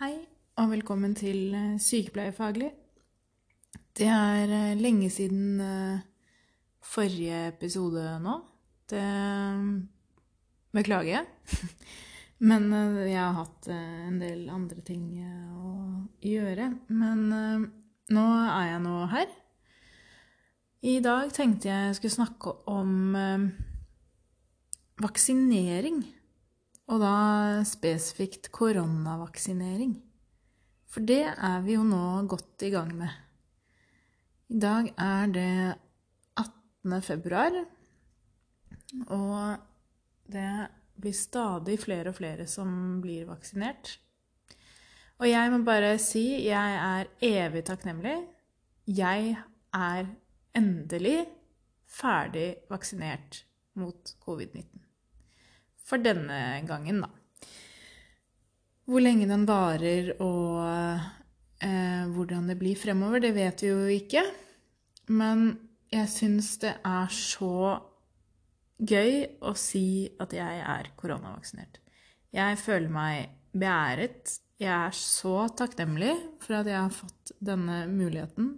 Hei, og velkommen til eh, Sykepleierfaglig. Det er eh, lenge siden eh, forrige episode nå. Det beklager jeg. Men jeg har hatt en del andre ting å gjøre. Men nå er jeg nå her. I dag tenkte jeg skulle snakke om vaksinering. Og da spesifikt koronavaksinering. For det er vi jo nå godt i gang med. I dag er det 18. februar, og det blir stadig flere og flere som blir vaksinert. Og jeg må bare si jeg er evig takknemlig. Jeg er endelig ferdig vaksinert mot covid-19 for denne gangen, da. Hvor lenge den varer og eh, hvordan det blir fremover, det vet vi jo ikke. Men jeg syns det er så gøy å si at jeg er koronavaksinert. Jeg føler meg beæret. Jeg er så takknemlig for at jeg har fått denne muligheten.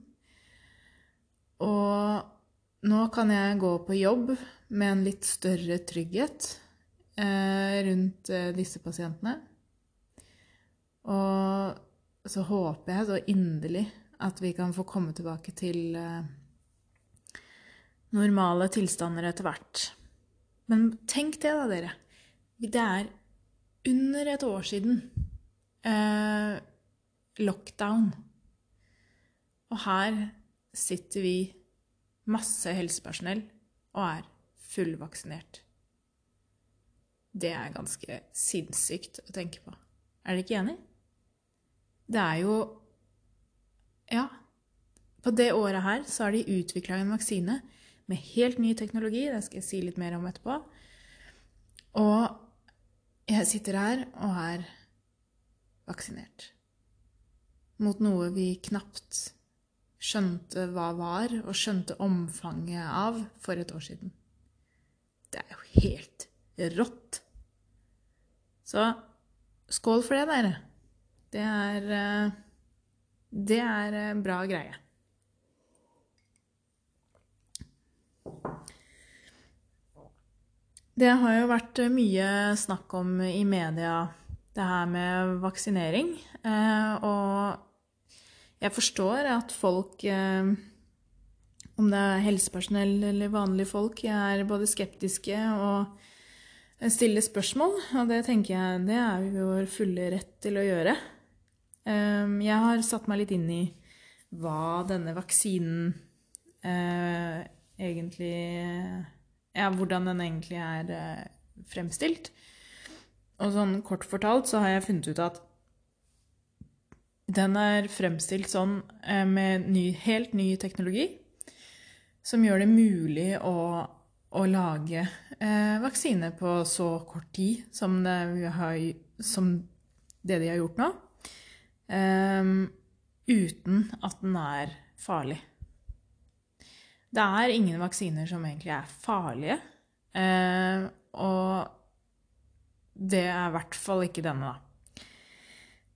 Og nå kan jeg gå på jobb med en litt større trygghet rundt eh, disse pasientene. Og så håper jeg så inderlig at vi kan få komme tilbake til eh, normale tilstander etter hvert. Men tenk det, da, dere. Det er under et år siden eh, lockdown. Og her sitter vi, masse helsepersonell, og er fullvaksinert. Det er ganske sinnssykt å tenke på. Er dere ikke enig? Det er jo Ja. På det året her så har de utvikla en vaksine med helt ny teknologi. Det skal jeg si litt mer om etterpå. Og jeg sitter her og er vaksinert. Mot noe vi knapt skjønte hva var, og skjønte omfanget av for et år siden. Det er jo helt rått. Så skål for det, dere. Det er eh, Det er eh, bra greie. Det har jo vært mye snakk om i media det her med vaksinering. Eh, og jeg forstår at folk om det er helsepersonell eller vanlige folk, er både skeptiske og stiller spørsmål. Og det tenker jeg det er jo vår fulle rett til å gjøre. Ehm, jeg har satt meg litt inn i hva denne vaksinen eh, egentlig Ja, hvordan den egentlig er eh, fremstilt. Og sånn kort fortalt så har jeg funnet ut at den er fremstilt sånn eh, med ny, helt ny teknologi som gjør det mulig å, å lage eh, vaksine på så kort tid som det, har, som det de har gjort nå. Eh, uten at den er farlig. Det er ingen vaksiner som egentlig er farlige. Eh, og det er i hvert fall ikke denne, da.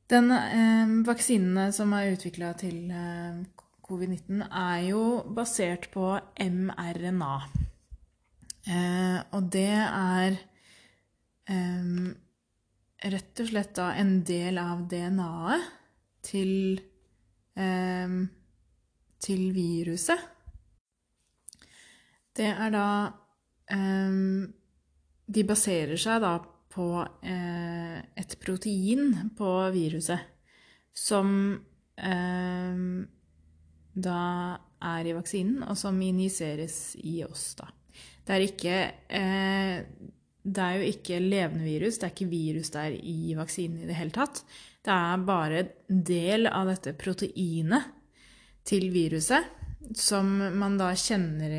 Den eh, vaksinene som er utvikla til eh, covid-19, er jo basert på mRNA. Eh, og det er eh, rett og slett da en del av DNA-et til, eh, til viruset. Det er da De baserer seg da på eh, et protein på viruset som da er i vaksinen, og som injiseres i oss, da. Det er ikke eh, Det er jo ikke levende virus, det er ikke virus der i vaksinen i det hele tatt. Det er bare en del av dette proteinet til viruset som man da kjenner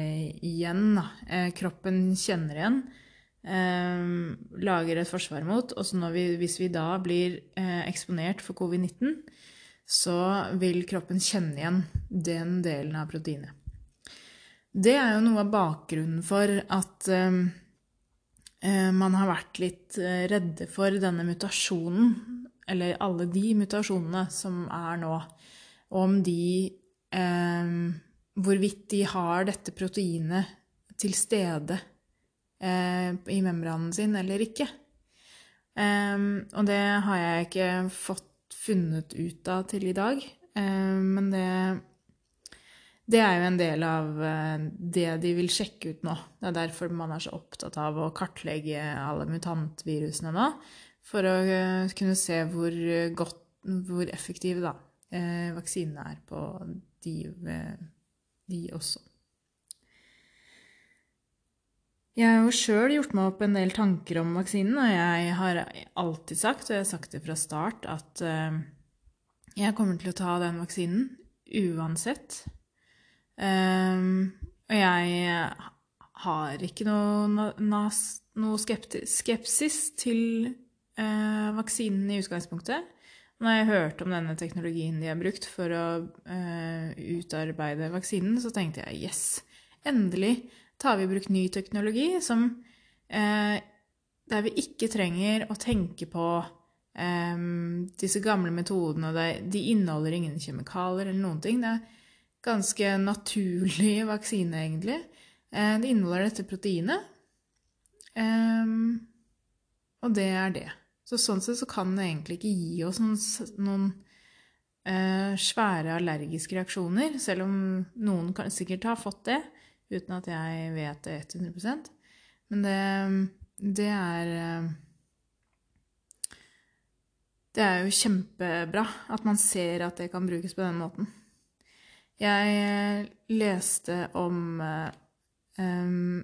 igjen. Da. Eh, kroppen kjenner igjen. Eh, lager et forsvar mot. Og vi, hvis vi da blir eh, eksponert for covid-19, så vil kroppen kjenne igjen den delen av proteinet. Det er jo noe av bakgrunnen for at uh, man har vært litt uh, redde for denne mutasjonen eller alle de mutasjonene som er nå, og om de eh, Hvorvidt de har dette proteinet til stede eh, i membranen sin eller ikke. Eh, og det har jeg ikke fått funnet ut av til i dag, eh, men det det er jo en del av eh, det de vil sjekke ut nå. Det er derfor man er så opptatt av å kartlegge alle mutantvirusene nå. For å eh, kunne se hvor godt, hvor effektive da, eh, vaksinene er på de, de også. Jeg har jo sjøl gjort meg opp en del tanker om vaksinen, og jeg har alltid sagt, og jeg har sagt det fra start, at jeg kommer til å ta den vaksinen uansett. Um, og jeg har ikke noe, noe skepsis til uh, vaksinen i utgangspunktet. Når jeg hørte om denne teknologien de har brukt for å uh, utarbeide vaksinen, så tenkte jeg yes, endelig tar vi i bruk ny teknologi som, uh, der vi ikke trenger å tenke på um, disse gamle metodene. De inneholder ingen kjemikalier eller noen ting. Det er ganske naturlig vaksine, egentlig. Eh, det inneholder dette proteinet. Og det er det. Så sånn sett så kan det egentlig ikke gi oss noen, noen uh, svære allergiske reaksjoner, selv om noen kan sikkert har fått det uten at jeg vet det 100% Men det, det er uh, Det er jo kjempebra at man ser at det kan brukes på den måten. Jeg eh, leste om um,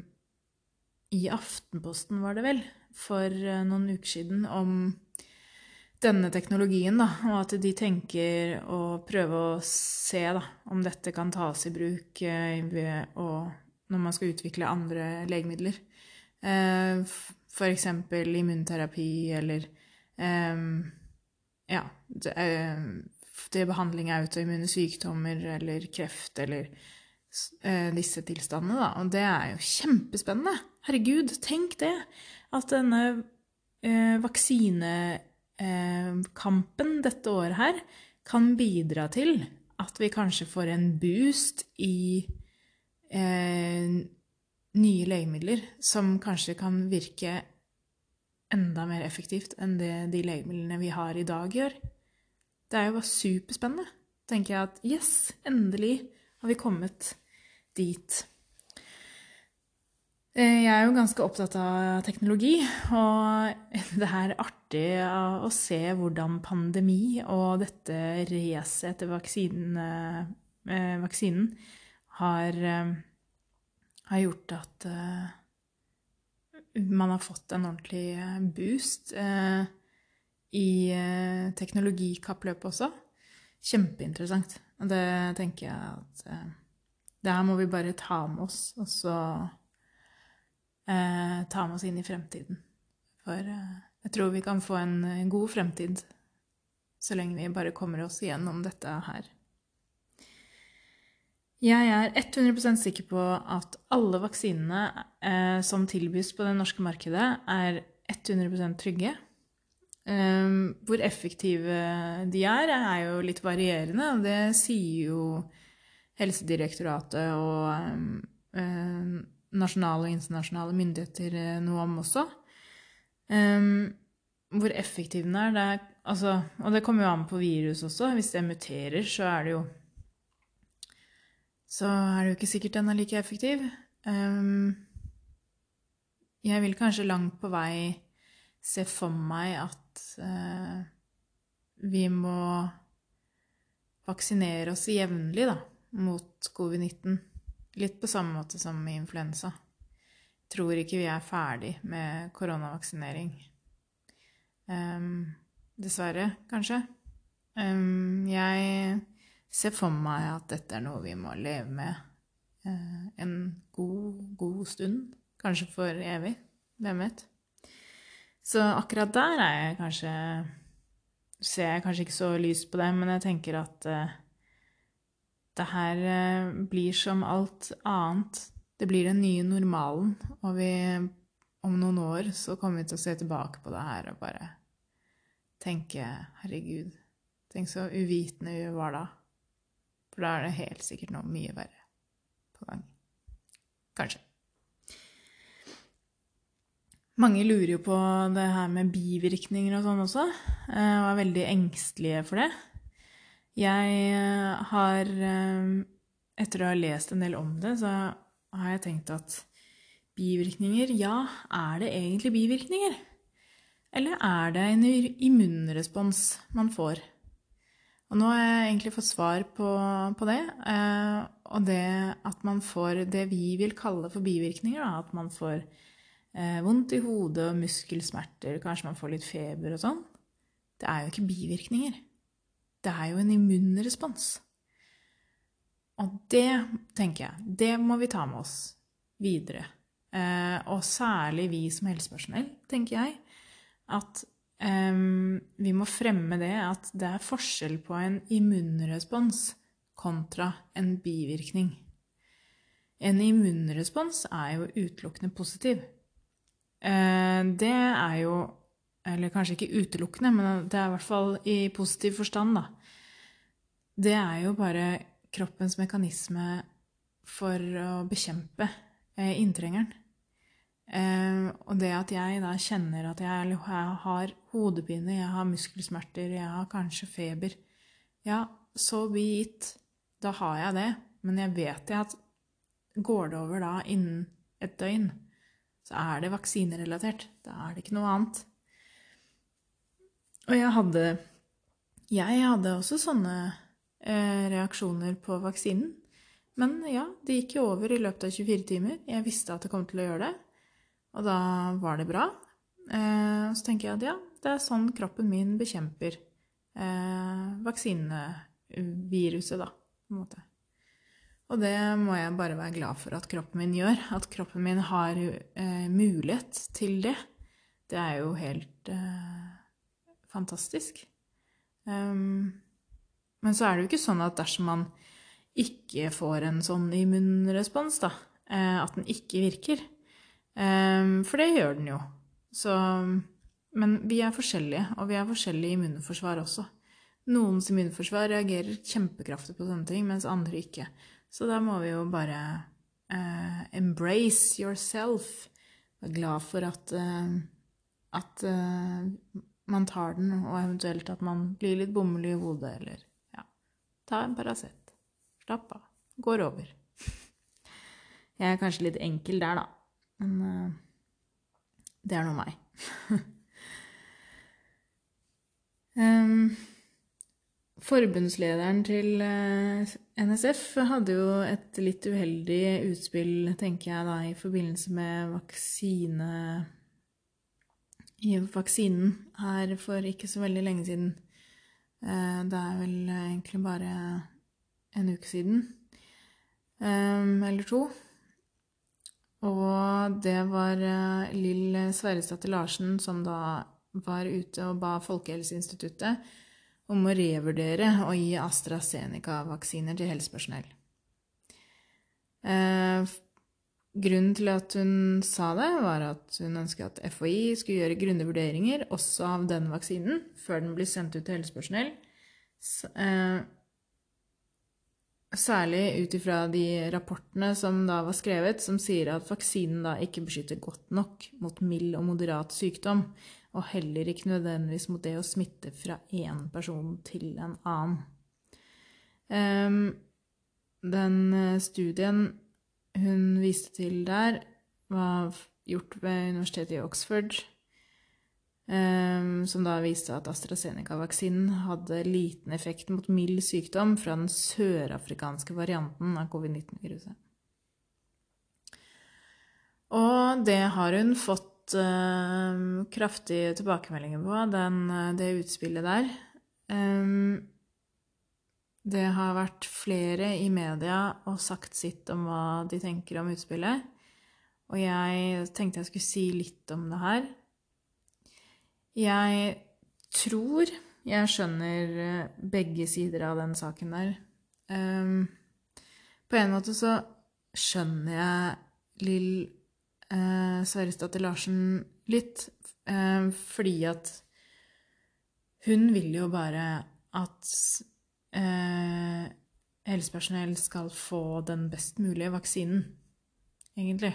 I Aftenposten, var det vel, for eh, noen uker siden, om denne teknologien, da, og at de tenker å prøve å se da, om dette kan tas i bruk ved å, når man skal utvikle andre legemidler. F.eks. immunterapi eller ja, det, behandling av autoimmune sykdommer eller kreft eller eh, disse tilstandene, da. Og det er jo kjempespennende. Herregud, tenk det! At denne eh, vaksinekampen eh, dette året her kan bidra til at vi kanskje får en boost i eh, nye legemidler som kanskje kan virke enda mer effektivt enn det de legemidlene vi har i dag, gjør. Det er jo bare superspennende. tenker jeg at yes, endelig har vi kommet dit. Eh, jeg er jo ganske opptatt av teknologi, og det er artig å se hvordan pandemi og dette racet etter vaksinen, eh, vaksinen har, eh, har, gjort at man har fått en ordentlig boost. Eh, i eh, teknologikappløpet også. Kjempeinteressant. Og det tenker jeg at eh, Det her må vi bare ta med oss, og så eh, ta med oss inn i fremtiden. For eh, jeg tror vi kan få en, god fremtid så lenge vi bare kommer oss igjennom dette her. Jeg er 100 sikker på at alle vaksinene eh, som tilbys på det norske markedet, er 100 trygge. Um, hvor effektive de er, er jo litt varierende, og det sier jo Helsedirektoratet og um, um, nasjonale og internasjonale myndigheter eh, noe om også. hvor effektiv den er, det er altså, Og det kommer jo an på virus også. Hvis det muterer, så er det jo Så er det jo ikke sikkert den er like effektiv. jeg vil kanskje langt på vei se for meg at eh, vi må vaksinere oss jevnlig mot covid-19. Litt på samme måte som med influensa. Tror ikke vi er ferdig med koronavaksinering. Um, dessverre, kanskje. Um, jeg ser for meg at dette er noe vi må leve med uh, en god, god stund. Kanskje for evig. Hvem vet? Så akkurat der er jeg kanskje Ser jeg kanskje ikke så lyst på det, men jeg tenker at uh, det her uh, blir som alt annet. Det blir den nye normalen, og vi om noen år så kommer vi til å se tilbake på det her og bare tenke herregud, tenk så uvitende vi var da. For da er det helt sikkert noe mye verre på gang. Kanskje. Mange lurer jo på det her med bivirkninger og sånn også, eh, og er veldig engstelige for det. Jeg eh, har, eh, etter å ha lest en del om det, så har jeg tenkt at bivirkninger, ja, er det egentlig bivirkninger? Eller er det en immunrespons man får? Og nå har jeg egentlig fått svar på, på det. Og det at man får det vi vil kalle for bivirkninger, da, at man får eh, vondt i hodet og muskelsmerter, kanskje man får litt feber og sånn, det er jo ikke bivirkninger. Det er jo en immunrespons. Og det, tenker jeg, det må vi ta med oss videre. Eh, og særlig vi som helsepersonell, tenker jeg, at eh, vi må fremme det at det er forskjell på en immunrespons kontra en bivirkning. En immunrespons er jo utelukkende positiv. Eh, det er jo Eller kanskje ikke utelukkende, men det er i hvert fall i positiv forstand, da. Det er jo bare kroppens mekanisme for å bekjempe eh, inntrengeren. Eh, og det at jeg da kjenner at jeg, har hodepine, jeg har muskelsmerter, jeg har kanskje feber Ja, så be it. Da har jeg det. Men jeg vet at går det over da innen et døgn, så er det vaksinerelatert. Da er det ikke noe annet. Og jeg hadde Jeg hadde også sånne eh, reaksjoner på vaksinen. Men ja, det gikk jo over i løpet av 24 timer. Jeg visste at det kom til å gjøre det. Og da var det bra. Eh, så tenker jeg at ja, det er sånn kroppen min bekjemper eh, vaksineviruset, da, på en måte. Og det må jeg bare være glad for at kroppen min gjør. At kroppen min har eh, mulighet til det. Det er jo helt eh, fantastisk. Um, men så er det jo ikke sånn at dersom man ikke får en sånn immunrespons, da, eh, at den ikke virker. Um, for det gjør den jo. Så, men vi er forskjellige, og vi har forskjellig immunforsvar også. Noens immunforsvar reagerer kjempekraftig på sånne ting, mens andre ikke. Så da må vi jo bare uh, embrace yourself. Være glad for at, uh, at uh, man tar den, og eventuelt at man blir litt bomull i hodet, eller ja Ta en Paracet. Slapp av. Går over. Jeg er kanskje litt enkel der, da. Men det er nå meg. um, Forbundslederen til eh, NSF hadde jo et litt uheldig utspill, tenker jeg da, i forbindelse med vaksine i vaksinen her for ikke så veldig lenge siden. Eh, det er vel egentlig bare en uke siden. Eh, eller to. Og det var Lill Sverresdatter Larsen som da var ute og ba Folkehelseinstituttet om å revurdere å gi AstraZeneca-vaksiner til helsepersonell. Eh, grunnen til at hun sa det, var at hun ønsket at FHI skulle gjøre grundige vurderinger også av den vaksinen før den blir sendt ut til helsepersonell. Eh, særlig ut ifra de rapportene som da var skrevet, som sier at vaksinen da ikke beskytter godt nok mot mild og moderat sykdom, og heller ikke nødvendigvis mot det å smitte fra én person til en annen. Um, den eh, studien hun viste til der, var gjort ved universitetet i Oxford, um, som da viste at AstraZeneca-vaksinen hadde liten effekt mot mild sykdom fra den sørafrikanske varianten av covid-19-viruset. Og det har hun fått fått uh, kraftige tilbakemeldinger på, den, eh, det utspillet der. Um, det har vært flere i media og sagt sitt om hva de tenker om utspillet. Og jeg tenkte jeg skulle si litt om det her. Jeg tror jeg skjønner begge sider av den saken der. Um, på en måte så skjønner jeg Lill eh, Sverresdatter Larsen litt, eh, fordi at Hun vil jo bare at eh, helsepersonell skal få den best mulige vaksinen, egentlig.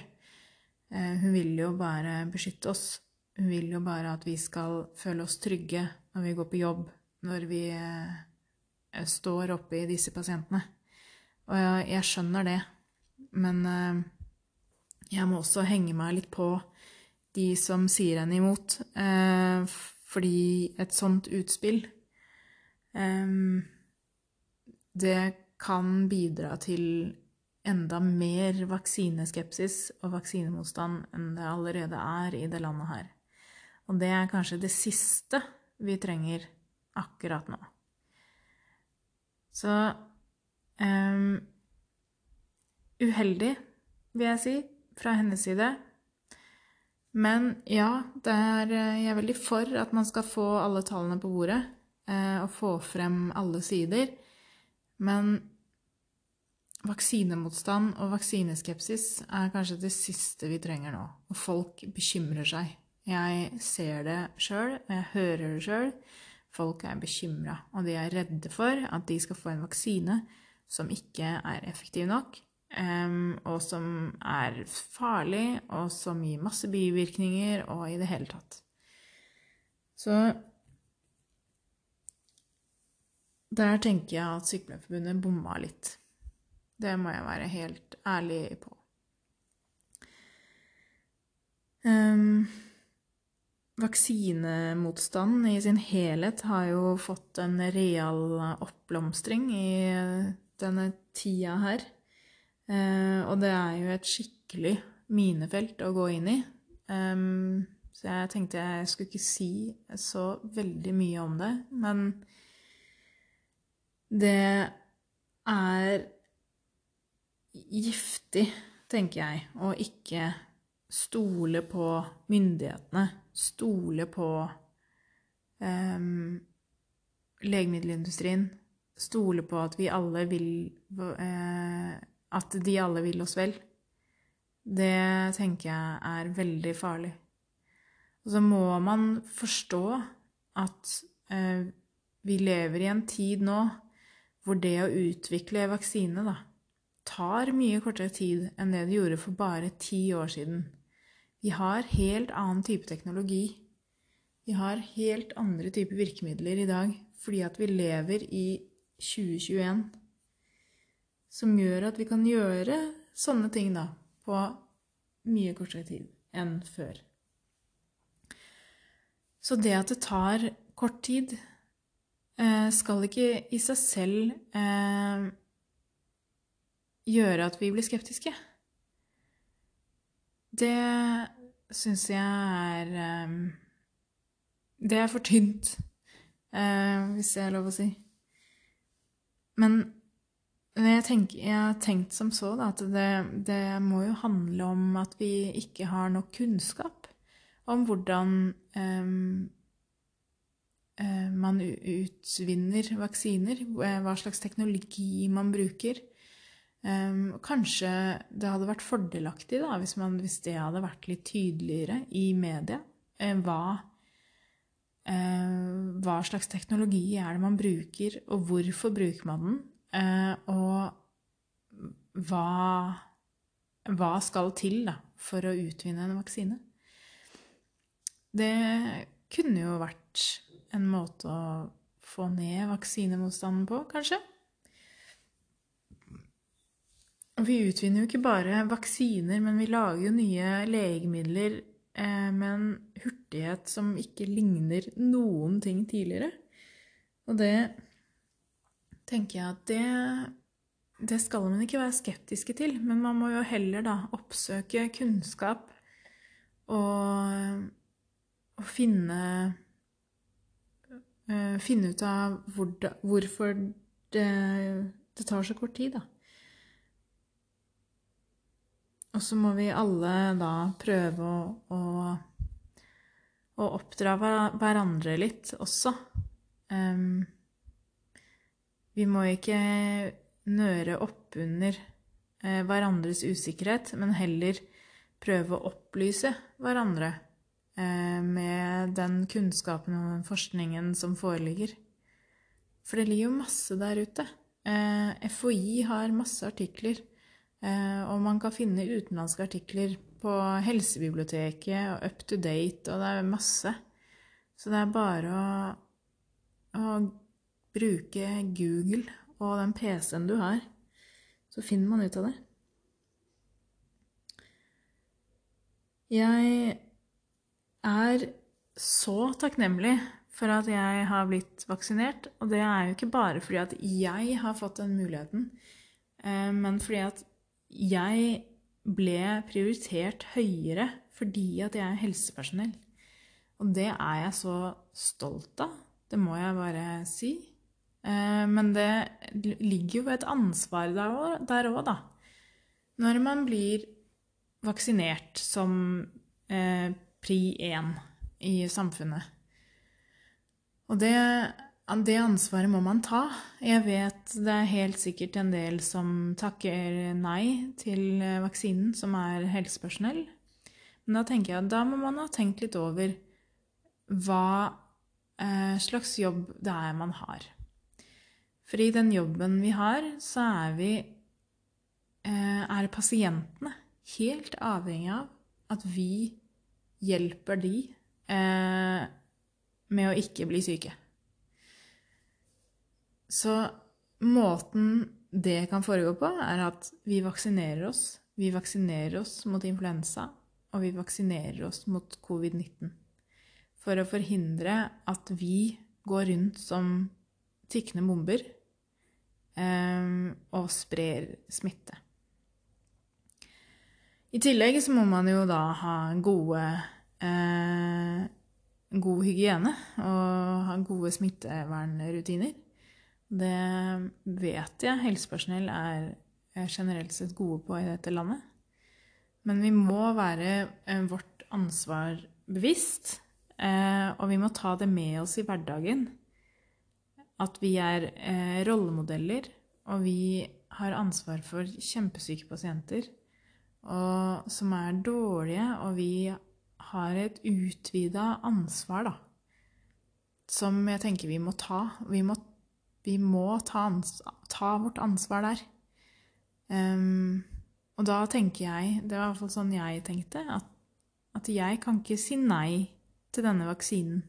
Eh, hun vil jo bare beskytte oss. Hun vil jo bare at vi skal føle oss trygge når vi går på jobb, når vi eh, står oppe i disse pasientene. Og jeg, jeg skjønner det, men eh, jeg må også henge meg litt på de som sier henne imot, eh, fordi et sånt utspill eh, Det kan bidra til enda mer vaksineskepsis og vaksinemotstand enn det allerede er i det landet her. Og det er kanskje det siste vi trenger akkurat nå. Så um, uheldig, vil jeg si, fra hennes side. Men ja, er, jeg er veldig for at man skal få alle tallene på bordet eh, og få frem alle sider. Men vaksinemotstand og vaksineskepsis er kanskje det siste vi trenger nå. Og folk bekymrer seg. Jeg ser det sjøl, jeg hører det sjøl. Folk er bekymra, og de er redde for at de skal få en vaksine som ikke er effektiv nok, og som er farlig, og som gir masse bivirkninger, og i det hele tatt. Så Der tenker jeg at Sykepleierforbundet bomma litt. Det må jeg være helt ærlig på. Um, vaksinemotstanden i sin helhet har jo fått en real oppblomstring i denne tida her. Uh, og det er jo et skikkelig minefelt å gå inn i. Så jeg tenkte jeg skulle ikke si så veldig mye om det, men det er giftig, tenker jeg, å ikke stole på myndighetene, stole på um, legemiddelindustrien, stole på at vi alle vil uh, At de alle vil oss vel. Det tenker jeg er veldig farlig. Og så må man forstå at eh, vi lever i en tid nå hvor det å utvikle vaksine da, tar mye kortere tid enn det det gjorde for bare ti år siden. Vi har helt annen type teknologi. Vi har helt andre typer virkemidler i dag fordi at vi lever i 2021, som gjør at vi kan gjøre sånne ting da på mye kortere tid enn før. Så det at det tar kort tid, Eh, skal ikke i seg selv eh, gjøre at vi blir skeptiske. Det syns jeg er eh, Det er for tynt, hvis det er lov å si. Men jeg, tenker, jeg, har tenkt som så da, at det, det, må jo handle om at vi ikke har nok kunnskap om hvordan um, man utvinner vaksiner, eh, hva slags teknologi man bruker. Kanskje det hadde vært fordelaktig da, hvis, man, hvis det hadde vært litt tydeligere i media. Eh, hva, hva slags teknologi er det man bruker, og hvorfor bruker man den? Og hva, hva skal til da, for å utvinne en vaksine? Det kunne jo vært en måte å få ned vaksinemotstanden på, kanskje. Vi utvinner jo ikke bare vaksiner, men vi lager jo nye legemidler eh, med en hurtighet som ikke ligner noen ting tidligere. Og det tenker jeg at det det skal man ikke være skeptiske til, men man må jo heller da oppsøke kunnskap og, og finne Eh, finne ut av hvor hvorfor det, det, tar så kort tid, da. Og så må vi alle da prøve å, å, å oppdra hverandre litt også. Um, vi må ikke nøre oppunder eh, hverandres usikkerhet, men heller prøve å opplyse hverandre eh, med den kunnskapen og den forskningen som foreligger. For det ligger jo masse der ute. Eh, FHI har masse artikler, og man kan finne utenlandske artikler på Helsebiblioteket og Up to Date, og det er masse. Så det er bare å, å bruke Google og den PC-en du har, så finner man ut av det. Jeg er så takknemlig for at jeg har blitt vaksinert. Og det er jo ikke bare fordi at jeg har fått den muligheten, eh, men fordi at jeg ble prioritert høyere fordi at jeg er helsepersonell. Og det er jeg så stolt av. Det må jeg bare si. Eh, men det ligger jo et ansvar der òg, da. Når man blir vaksinert som eh, pri én i samfunnet. Og det, det, ansvaret må man ta. Jeg vet det er helt sikkert en del som takker nei til vaksinen, som er helsepersonell. Men da tenker jeg at da må man ha tenkt litt over hva eh, slags jobb det er man har. For i den jobben vi har, så er vi eh, er pasientene helt avhengig av at vi hjelper de eh, med å ikke bli syke. Så måten det kan foregå på, er at vi vaksinerer oss. Vi vaksinerer oss mot influensa, og vi vaksinerer oss mot covid-19. For å forhindre at vi går rundt som tikkende bomber og sprer smitte. I tillegg så må man jo da ha gode eh, god hygiene og ha gode smittevernrutiner. Det vet jeg helsepersonell er generelt sett gode på i dette landet. Men vi må være eh, vårt ansvar bevisst, eh, og vi må ta det med oss i hverdagen. At vi er eh, rollemodeller, og vi har ansvar for kjempesyke pasienter og som er dårlige, og vi har et utvida ansvar, da, som jeg tenker vi må ta. Vi må, vi må ta, ta, vårt ansvar der. Um, og da tenker jeg, det var i hvert fall sånn jeg tenkte, at, at jeg kan ikke si nei til denne vaksinen.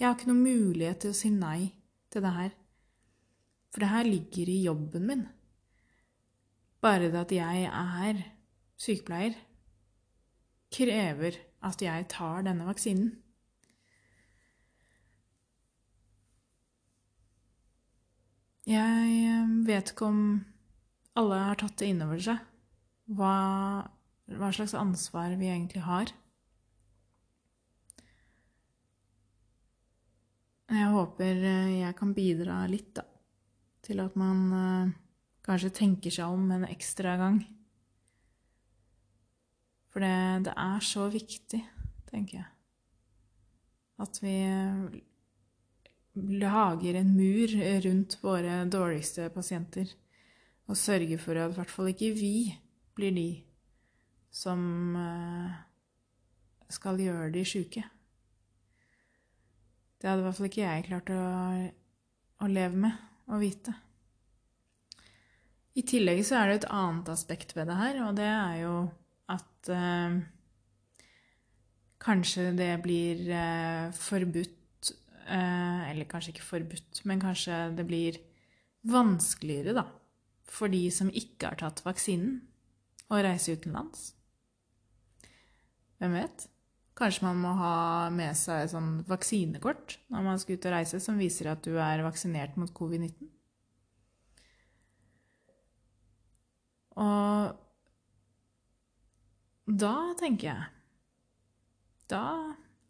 Jeg har ikke noen mulighet til å si nei til det her. For det her ligger i jobben min. Bare det at jeg er sykepleier krever at jeg tar denne vaksinen. Jeg eh, vet ikke om alle har tatt det inn over seg, hva, hva slags ansvar vi egentlig har. Jeg håper eh, jeg kan bidra litt, da, til at man uh, kanskje tenker seg om en ekstra gang. For det, det, er så viktig, tenker jeg, at vi lager en mur rundt våre dårligste pasienter og sørger for at i hvert fall ikke vi blir de som eh, skal gjøre de sjuke. Det hadde i hvert fall ikke jeg klart å, å leve med og vite. I tillegg så er det et annet aspekt ved det her, og det er jo at eh, kanskje det blir eh, forbudt eh, Eller kanskje ikke forbudt, men kanskje det blir vanskeligere, da, for de som ikke har tatt vaksinen, å reise utenlands. Hvem vet? Kanskje man må ha med seg et sånn vaksinekort når man skal ut og reise, som viser at du er vaksinert mot covid-19. Og da tenker jeg Da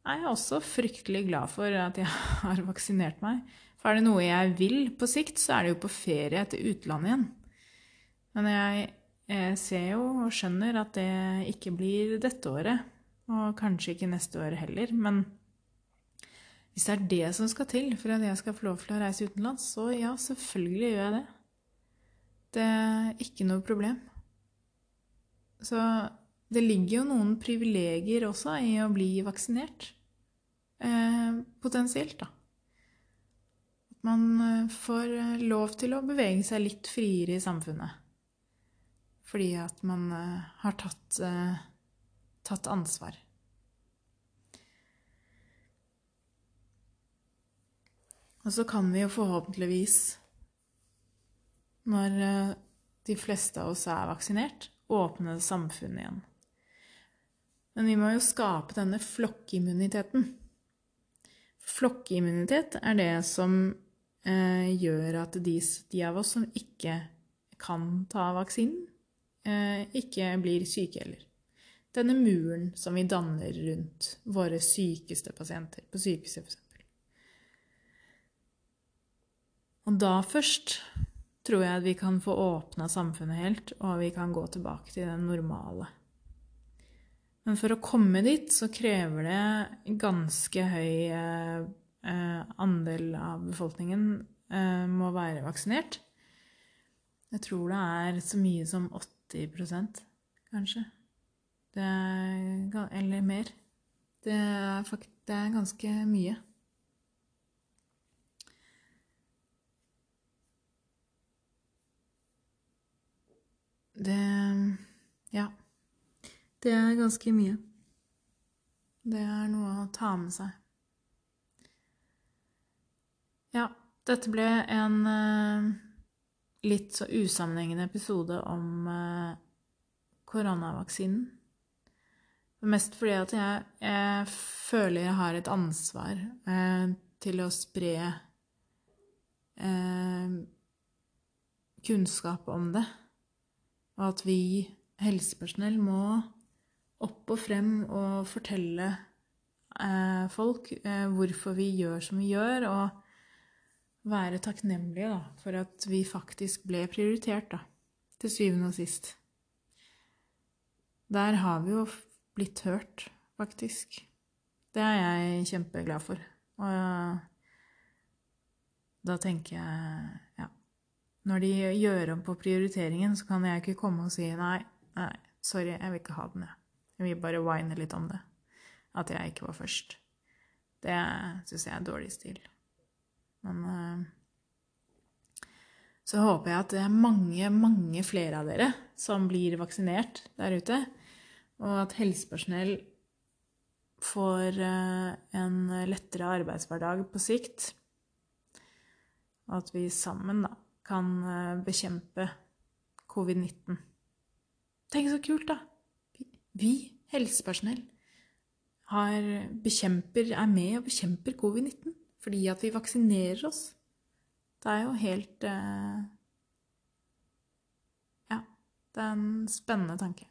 er jeg også fryktelig glad for at jeg har vaksinert meg. For er det noe jeg vil på sikt, så er det jo på ferie til utlandet igjen. Men jeg, ser jo og skjønner at det ikke blir dette året. Og kanskje ikke neste år heller. Men hvis det er det som skal til for at jeg skal få lov til å reise utenlands, så ja, selvfølgelig gjør jeg det. Det er ikke noe problem. Så det ligger jo noen privilegier også i å bli vaksinert. Eh, potensielt, da. At man eh, får eh, lov til å bevege seg litt friere i samfunnet. Fordi at man eh, har tatt, eh, tatt ansvar. Og så kan vi jo forhåpentligvis, når eh, de fleste av oss er vaksinert, åpne samfunnet igjen. Men vi må jo skape denne flokkimmuniteten. Flokkimmunitet er det som eh, gjør at de, de, av oss som ikke kan ta vaksinen, eh, ikke blir syke heller. Denne muren som vi danner rundt våre sykeste pasienter på sykehuset, f.eks. Og da først tror jeg at vi kan få åpna samfunnet helt, og vi kan gå tilbake til det normale. Men for å komme dit så krever det ganske høy eh, andel av befolkningen eh, må være vaksinert. Jeg tror det er så mye som 80% kanskje. Det er, eller mer. Det er, det er ganske mye. Det Ja. Det er ganske mye. Det er noe å ta med seg. Ja, dette ble en uh, litt så usammenhengende episode om uh, koronavaksinen. Mest fordi at jeg, jeg, føler jeg har et ansvar eh, til å spre kunnskap om det og at vi helsepersonell må opp og frem og fortelle eh, folk eh, hvorfor vi gjør som vi gjør, og være takknemlige da, for at vi faktisk ble prioritert, da, til syvende og sist. Der har vi jo blitt hørt, faktisk. Det er jeg kjempeglad for. Og da tenker jeg ja, når de gjør om på prioriteringen, så kan jeg ikke komme og si nei, nei, sorry, jeg vil ikke ha den, jeg. Jeg vil bare whine litt om det. At jeg ikke var først. Det syns jeg er dårlig stil. Men uh, så håper jeg at det er mange, mange flere av dere som blir vaksinert der ute, og at helsepersonell får uh, en lettere arbeidshverdag på sikt. Og at vi sammen, da, kan eh, bekjempe covid-19. Tenk så kult, da! Vi, helsepersonell, har, bekjemper, er med og bekjemper covid-19 fordi at vi vaksinerer oss. Det er jo helt eh, Ja, det er en spennende tanke.